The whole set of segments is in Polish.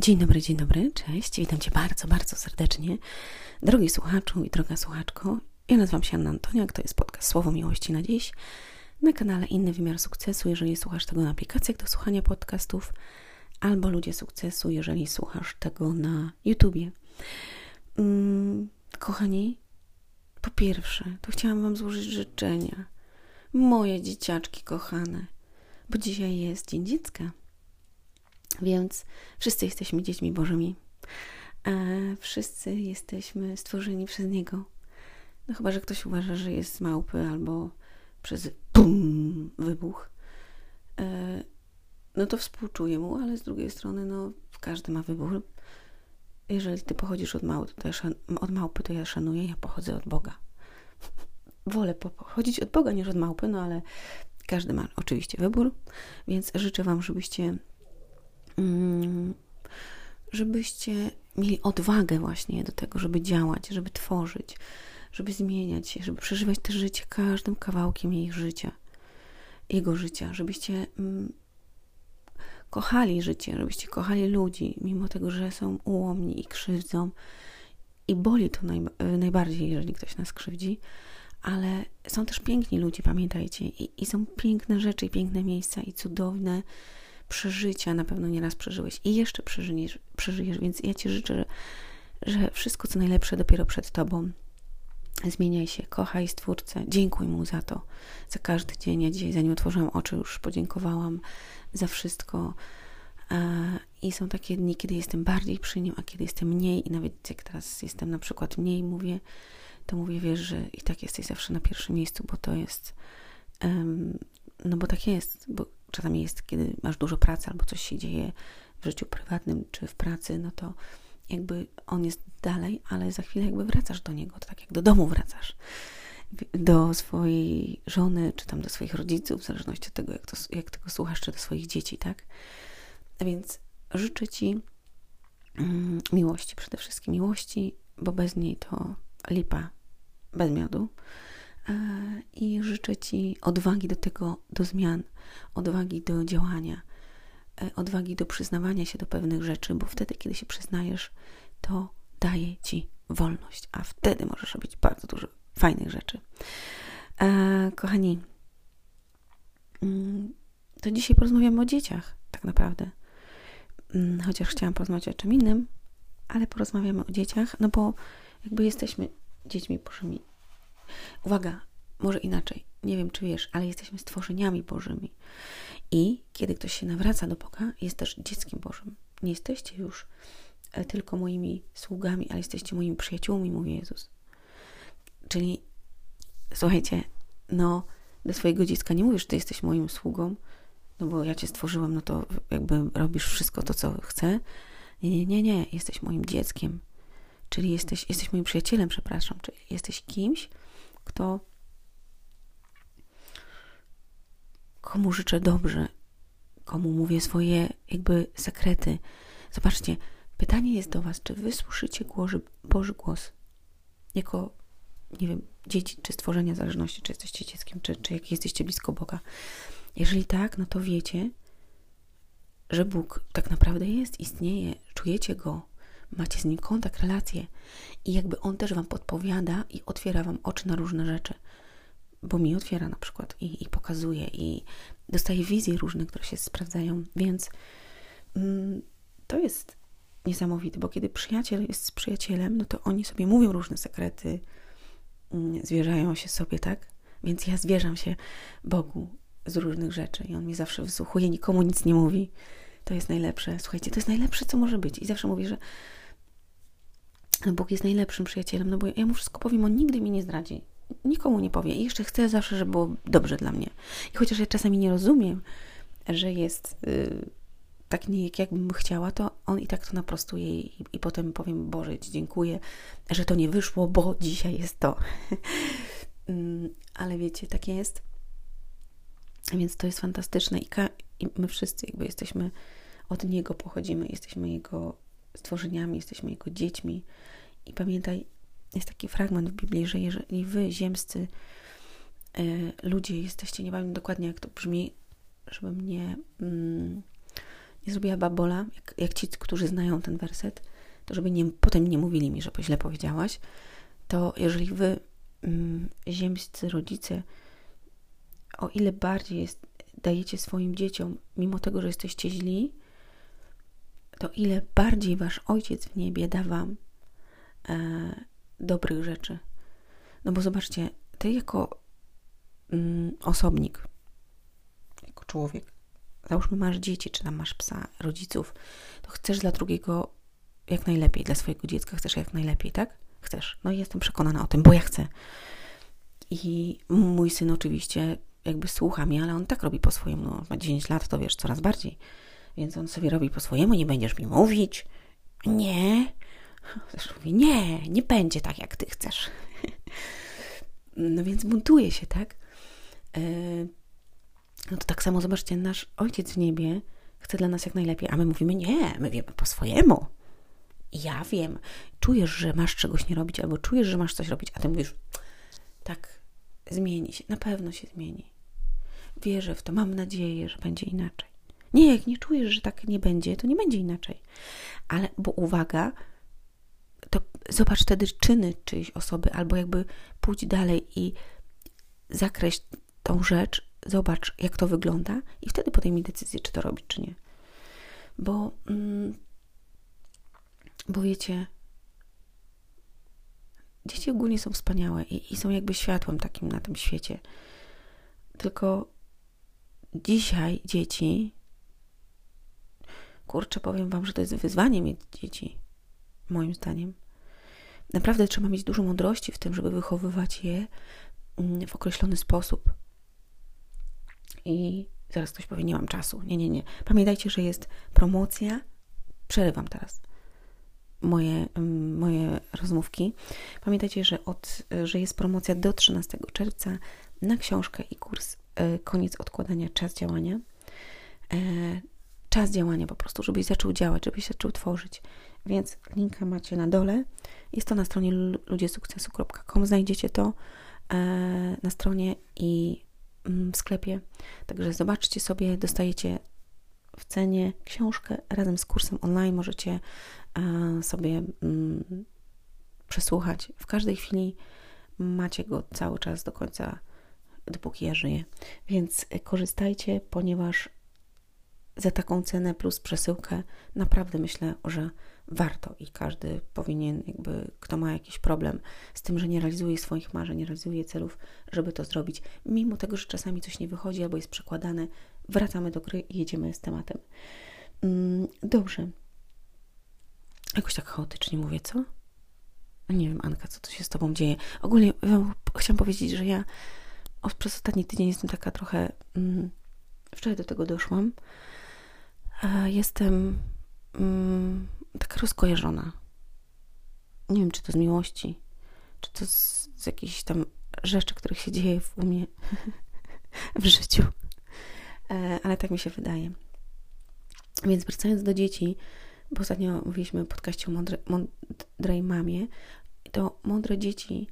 Dzień dobry, dzień dobry, cześć. Witam Cię bardzo, bardzo serdecznie. Drogi słuchaczu i droga słuchaczko, ja nazywam się Anna Antoniak, to jest podcast Słowo Miłości na dziś na kanale Inny Wymiar Sukcesu, jeżeli słuchasz tego na aplikacjach do słuchania podcastów, albo Ludzie Sukcesu, jeżeli słuchasz tego na YouTubie. Mm, kochani, po pierwsze, to chciałam Wam złożyć życzenia. Moje dzieciaczki kochane, bo dzisiaj jest Dzień Dziecka. Więc wszyscy jesteśmy dziećmi Bożymi. E, wszyscy jesteśmy stworzeni przez Niego. No chyba, że ktoś uważa, że jest z małpy albo przez pum, wybuch. E, no to współczuję mu, ale z drugiej strony, no każdy ma wybór. Jeżeli ty pochodzisz od małpy, to ja, od małpy, to ja szanuję, ja pochodzę od Boga. Wolę pochodzić od Boga niż od małpy, no ale każdy ma oczywiście wybór, więc życzę Wam, żebyście żebyście mieli odwagę właśnie do tego, żeby działać, żeby tworzyć, żeby zmieniać się, żeby przeżywać to życie każdym kawałkiem jej życia, jego życia, żebyście mm, kochali życie, żebyście kochali ludzi, mimo tego, że są ułomni i krzywdzą. I boli to naj, najbardziej, jeżeli ktoś nas krzywdzi, ale są też piękni ludzie, pamiętajcie, i, i są piękne rzeczy, i piękne miejsca, i cudowne przeżycia na pewno nieraz przeżyłeś i jeszcze przeżyjesz, przeżyjesz więc ja Ci życzę, że, wszystko co najlepsze dopiero przed Tobą. Zmieniaj się, kochaj Stwórcę, dziękuj Mu za to, za każdy dzień. Ja dzisiaj, zanim otworzyłam oczy, już podziękowałam za wszystko. I są takie dni, kiedy jestem bardziej przy Nim, a kiedy jestem mniej i nawet jak teraz jestem na przykład mniej, mówię, to mówię, wiesz, że i tak jesteś zawsze na pierwszym miejscu, bo to jest, no bo tak jest, bo czasami jest, kiedy masz dużo pracy albo coś się dzieje w życiu prywatnym czy w pracy, no to jakby on jest dalej, ale za chwilę jakby wracasz do niego, to tak jak do domu wracasz. Do swojej żony, czy tam do swoich rodziców, w zależności od tego, jak, to, jak tego słuchasz, czy do swoich dzieci, tak? A więc życzę Ci mm, miłości, przede wszystkim miłości, bo bez niej to lipa bez miodu. E, I życzę Ci odwagi do tego, do zmian, odwagi do działania, e, odwagi do przyznawania się do pewnych rzeczy, bo wtedy, kiedy się przyznajesz, to daje Ci wolność, a wtedy możesz robić bardzo dużo fajnych rzeczy. E, kochani, mm, to dzisiaj porozmawiamy o dzieciach, tak naprawdę. Mm, chociaż chciałam porozmawiać o czym innym, ale porozmawiamy o dzieciach, no bo jakby jesteśmy dziećmi Bożymi. Uwaga, może inaczej, nie wiem czy wiesz, ale jesteśmy stworzeniami Bożymi. I kiedy ktoś się nawraca do Boga, jest też dzieckiem Bożym. Nie jesteście już e, tylko moimi sługami, ale jesteście moimi przyjaciółmi, mówi Jezus. Czyli słuchajcie, no do swojego dziecka nie mówisz, ty jesteś moim sługą, no bo ja cię stworzyłem, no to jakby robisz wszystko to, co chcę. Nie, nie, nie, nie, jesteś moim dzieckiem. Czyli jesteś, jesteś moim przyjacielem, przepraszam, czyli jesteś kimś, kto komu życzę dobrze, komu mówię swoje jakby sekrety. Zobaczcie, pytanie jest do Was, czy wy słyszycie Boży, Boży głos jako, nie wiem, dzieci czy stworzenia zależności, czy jesteście dzieckiem, czy, czy jak jesteście blisko Boga. Jeżeli tak, no to wiecie, że Bóg tak naprawdę jest, istnieje, czujecie Go, macie z Nim kontakt, relację i jakby On też Wam podpowiada i otwiera Wam oczy na różne rzeczy bo mi otwiera na przykład i, i pokazuje i dostaje wizje różne, które się sprawdzają, więc mm, to jest niesamowite, bo kiedy przyjaciel jest z przyjacielem, no to oni sobie mówią różne sekrety, mm, zwierzają się sobie, tak? Więc ja zwierzam się Bogu z różnych rzeczy i On mi zawsze wysłuchuje, nikomu nic nie mówi. To jest najlepsze. Słuchajcie, to jest najlepsze, co może być. I zawsze mówię, że Bóg jest najlepszym przyjacielem, no bo ja mu wszystko powiem, On nigdy mi nie zdradzi nikomu nie powie. I jeszcze chcę zawsze, żeby było dobrze dla mnie. I chociaż ja czasami nie rozumiem, że jest yy, tak nie jak jakbym chciała, to on i tak to naprostuje i, i potem powiem, Boże, Ci dziękuję, że to nie wyszło, bo dzisiaj jest to. Mm, ale wiecie, tak jest. Więc to jest fantastyczne I, i my wszyscy jakby jesteśmy od Niego pochodzimy, jesteśmy Jego stworzeniami, jesteśmy Jego dziećmi. I pamiętaj, jest taki fragment w Biblii, że jeżeli wy, ziemscy y, ludzie, jesteście, nie wiem dokładnie jak to brzmi, żebym nie, mm, nie zrobiła babola, jak, jak ci, którzy znają ten werset, to żeby nie, potem nie mówili mi, że źle powiedziałaś, to jeżeli wy, mm, ziemscy rodzice, o ile bardziej jest, dajecie swoim dzieciom, mimo tego, że jesteście źli, to ile bardziej wasz ojciec w niebie da wam e, dobrych rzeczy. No bo zobaczcie, ty jako mm, osobnik, jako człowiek, załóżmy masz dzieci, czy tam masz psa, rodziców, to chcesz dla drugiego jak najlepiej, dla swojego dziecka chcesz jak najlepiej, tak? Chcesz. No i jestem przekonana o tym, bo ja chcę. I mój syn oczywiście jakby słucha mnie, ale on tak robi po swojemu. No, ma 9 lat, to wiesz, coraz bardziej. Więc on sobie robi po swojemu, nie będziesz mi mówić. Nie. Zresztą mówi, nie, nie będzie tak, jak ty chcesz. No więc buntuje się, tak? E, no to tak samo zobaczcie, nasz ojciec w niebie chce dla nas jak najlepiej, a my mówimy nie, my wiemy po swojemu. Ja wiem, czujesz, że masz czegoś nie robić, albo czujesz, że masz coś robić, a ty mówisz, tak, zmieni się, na pewno się zmieni. Wierzę w to, mam nadzieję, że będzie inaczej. Nie, jak nie czujesz, że tak nie będzie, to nie będzie inaczej. Ale, bo uwaga, to zobacz wtedy czyny czyjejś osoby, albo jakby pójdź dalej i zakreśl tą rzecz, zobacz, jak to wygląda, i wtedy podejmij decyzję, czy to robić, czy nie. Bo, mm, bo wiecie, dzieci ogólnie są wspaniałe i, i są jakby światłem takim na tym świecie. Tylko dzisiaj dzieci, kurczę, powiem Wam, że to jest wyzwanie mieć dzieci, moim zdaniem. Naprawdę trzeba mieć dużo mądrości w tym, żeby wychowywać je mm, w określony sposób. I zaraz ktoś powie, nie mam czasu. Nie, nie, nie. Pamiętajcie, że jest promocja. Przerywam teraz moje, mm, moje rozmówki. Pamiętajcie, że, od, że jest promocja do 13 czerwca na książkę i kurs e, Koniec odkładania, czas działania. E, czas działania po prostu, żebyś zaczął działać, żebyś zaczął tworzyć. Więc linka macie na dole. Jest to na stronie ludziesukcesu.com. Znajdziecie to e, na stronie i mm, w sklepie. Także zobaczcie sobie, dostajecie w cenie książkę razem z kursem online. Możecie sobie mm, przesłuchać. W każdej chwili macie go cały czas do końca, dopóki ja żyję. Więc korzystajcie, ponieważ za taką cenę plus przesyłkę naprawdę myślę, że warto i każdy powinien, jakby kto ma jakiś problem z tym, że nie realizuje swoich marzeń, nie realizuje celów, żeby to zrobić. Mimo tego, że czasami coś nie wychodzi albo jest przekładane, wracamy do gry i jedziemy z tematem. Mm, dobrze. Jakoś tak chaotycznie mówię, co? Nie wiem, Anka, co to się z tobą dzieje. Ogólnie chciałam powiedzieć, że ja przez ostatni tydzień jestem taka trochę. Mm, wczoraj do tego doszłam. Jestem mm, taka rozkojarzona. Nie wiem, czy to z miłości, czy to z, z jakichś tam rzeczy, których się dzieje w umie w życiu. E, ale tak mi się wydaje. Więc wracając do dzieci, bo ostatnio mówiliśmy w podcaście o mądre, mądrej mamie, to mądre dzieci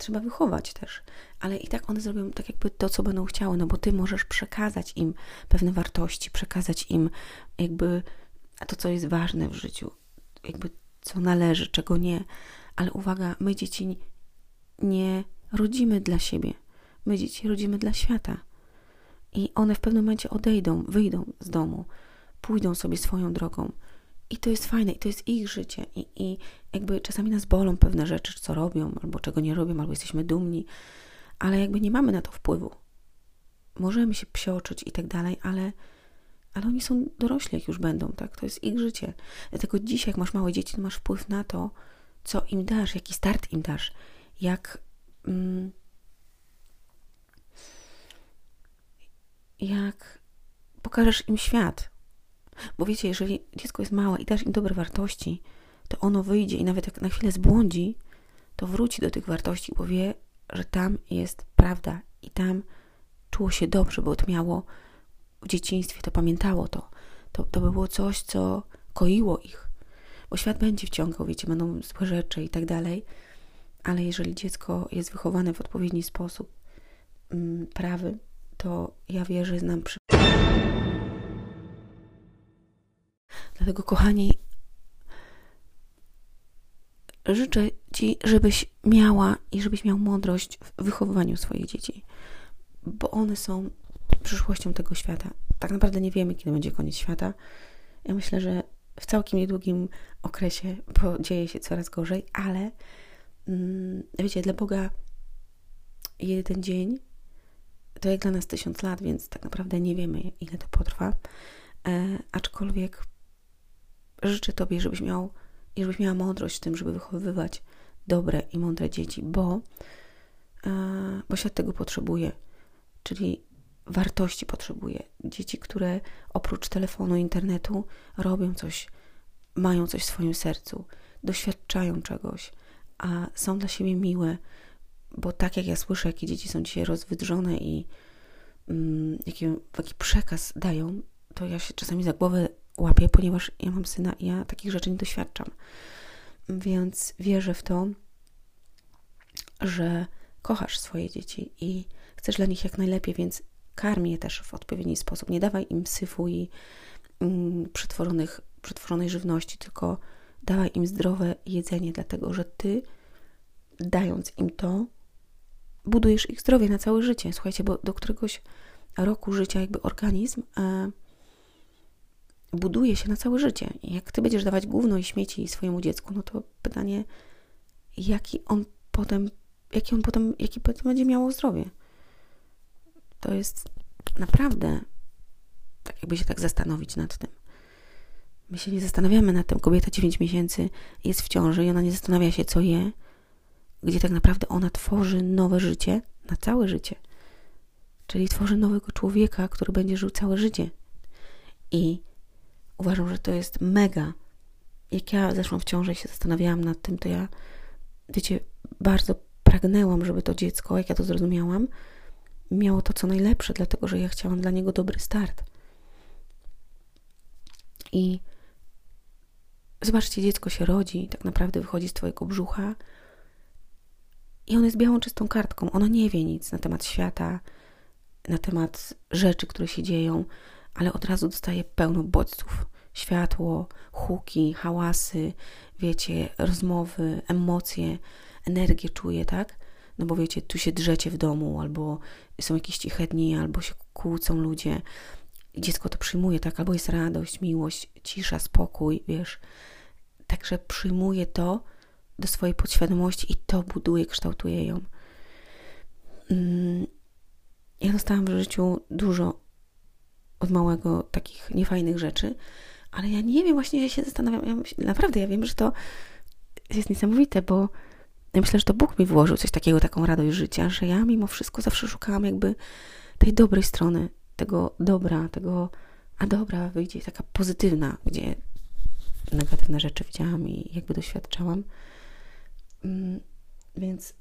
trzeba wychować też, ale i tak one zrobią tak jakby to, co będą chciały, no bo ty możesz przekazać im pewne wartości, przekazać im jakby to, co jest ważne w życiu, jakby co należy, czego nie. Ale uwaga, my dzieci nie rodzimy dla siebie. My dzieci rodzimy dla świata. I one w pewnym momencie odejdą, wyjdą z domu pójdą sobie swoją drogą. I to jest fajne, i to jest ich życie. I, I jakby czasami nas bolą pewne rzeczy, co robią, albo czego nie robią, albo jesteśmy dumni, ale jakby nie mamy na to wpływu. Możemy się psioczyć i tak dalej, ale, ale oni są dorośli, jak już będą, tak? To jest ich życie. Dlatego dzisiaj, jak masz małe dzieci, to masz wpływ na to, co im dasz, jaki start im dasz, jak. Mm, jak pokażesz im świat, bo wiecie, jeżeli dziecko jest małe i dasz im dobre wartości, to ono wyjdzie i nawet jak na chwilę zbłądzi, to wróci do tych wartości, bo wie, że tam jest prawda i tam czuło się dobrze, bo to miało w dzieciństwie, to pamiętało to. To, to było coś, co koiło ich. Bo świat będzie wciągał, wiecie, będą złe rzeczy i tak dalej, ale jeżeli dziecko jest wychowane w odpowiedni sposób, mm, prawy, to ja wierzę, znam przy Dlatego, kochani, życzę Ci, żebyś miała i żebyś miał mądrość w wychowywaniu swoich dzieci, bo one są przyszłością tego świata. Tak naprawdę nie wiemy, kiedy będzie koniec świata. Ja myślę, że w całkiem niedługim okresie, bo dzieje się coraz gorzej, ale mm, wiecie, dla Boga jeden dzień to jak dla nas tysiąc lat, więc tak naprawdę nie wiemy, ile to potrwa. E, aczkolwiek życzę Tobie, żebyś miał i żebyś miała mądrość w tym, żeby wychowywać dobre i mądre dzieci, bo, e, bo świat tego potrzebuje. Czyli wartości potrzebuje. Dzieci, które oprócz telefonu, internetu robią coś, mają coś w swoim sercu, doświadczają czegoś, a są dla siebie miłe, bo tak jak ja słyszę, jakie dzieci są dzisiaj rozwydrzone i mm, jaki, jaki przekaz dają, to ja się czasami za głowę łapię, ponieważ ja mam syna i ja takich rzeczy nie doświadczam. Więc wierzę w to, że kochasz swoje dzieci i chcesz dla nich jak najlepiej, więc karm je też w odpowiedni sposób. Nie dawaj im syfu i mm, przetworzonych, przetworzonej żywności, tylko dawaj im zdrowe jedzenie, dlatego że ty, dając im to, budujesz ich zdrowie na całe życie. Słuchajcie, bo do któregoś roku życia jakby organizm e, buduje się na całe życie. Jak ty będziesz dawać gówno i śmieci swojemu dziecku, no to pytanie, jaki on potem, jaki on potem, jaki potem będzie miało zdrowie. To jest naprawdę, tak jakby się tak zastanowić nad tym. My się nie zastanawiamy nad tym. Kobieta 9 miesięcy jest w ciąży i ona nie zastanawia się, co je, gdzie tak naprawdę ona tworzy nowe życie na całe życie. Czyli tworzy nowego człowieka, który będzie żył całe życie. I uważam, że to jest mega. Jak ja zeszłam w ciążę i się zastanawiałam nad tym, to ja, wiecie, bardzo pragnęłam, żeby to dziecko, jak ja to zrozumiałam, miało to co najlepsze, dlatego że ja chciałam dla niego dobry start. I zobaczcie, dziecko się rodzi, tak naprawdę wychodzi z Twojego brzucha i on jest białą, czystą kartką. Ona nie wie nic na temat świata, na temat rzeczy, które się dzieją, ale od razu dostaje pełno bodźców. Światło, huki, hałasy, wiecie, rozmowy, emocje, energię czuje, tak? No bo wiecie, tu się drzecie w domu, albo są jakieś ciche dni, albo się kłócą ludzie. dziecko to przyjmuje, tak? Albo jest radość, miłość, cisza, spokój, wiesz. Także przyjmuje to do swojej podświadomości i to buduje, kształtuje ją. Mm, ja dostałam w życiu dużo od małego takich niefajnych rzeczy, ale ja nie wiem, właśnie ja się zastanawiam, ja myślę, naprawdę ja wiem, że to jest niesamowite, bo ja myślę, że to Bóg mi włożył coś takiego, taką radość życia, że ja mimo wszystko zawsze szukałam jakby tej dobrej strony, tego dobra, tego, a dobra wyjdzie taka pozytywna, gdzie negatywne rzeczy widziałam i jakby doświadczałam. Mm, więc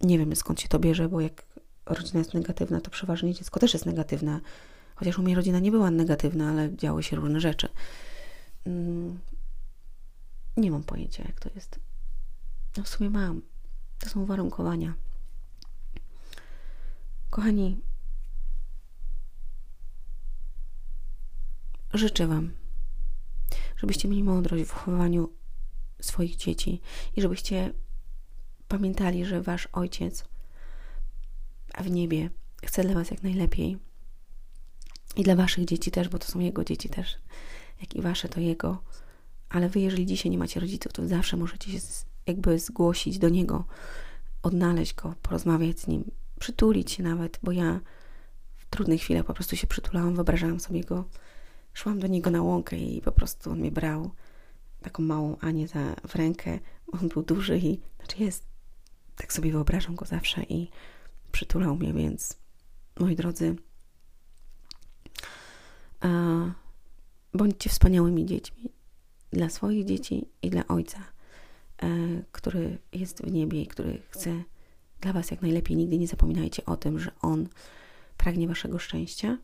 nie wiem skąd się to bierze, bo jak rodzina jest negatywna, to przeważnie dziecko też jest negatywne. Chociaż u mnie rodzina nie była negatywna, ale działy się różne rzeczy. Mm, nie mam pojęcia, jak to jest. No w sumie mam. To są uwarunkowania. Kochani, życzę Wam, żebyście mieli mądrość w wychowywaniu swoich dzieci i żebyście pamiętali, że Wasz Ojciec w niebie chce dla Was jak najlepiej i dla Waszych dzieci też, bo to są Jego dzieci też, jak i Wasze to Jego. Ale Wy, jeżeli dzisiaj nie macie rodziców, to zawsze możecie się jakby zgłosić do Niego, odnaleźć Go, porozmawiać z Nim, przytulić się nawet, bo ja w trudnych chwilach po prostu się przytulałam, wyobrażałam sobie Go, szłam do Niego na łąkę i po prostu On mnie brał, taką małą Anię za, w rękę, on był duży i, znaczy jest, tak sobie wyobrażam Go zawsze i przytulał mnie, więc moi drodzy, bądźcie wspaniałymi dziećmi dla swoich dzieci i dla Ojca, e, który jest w niebie i który chce dla Was jak najlepiej. Nigdy nie zapominajcie o tym, że On pragnie Waszego szczęścia,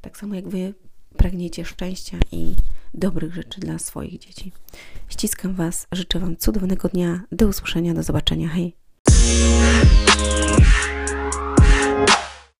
tak samo jak Wy pragniecie szczęścia i dobrych rzeczy dla swoich dzieci. Ściskam Was, życzę Wam cudownego dnia, do usłyszenia, do zobaczenia, hej!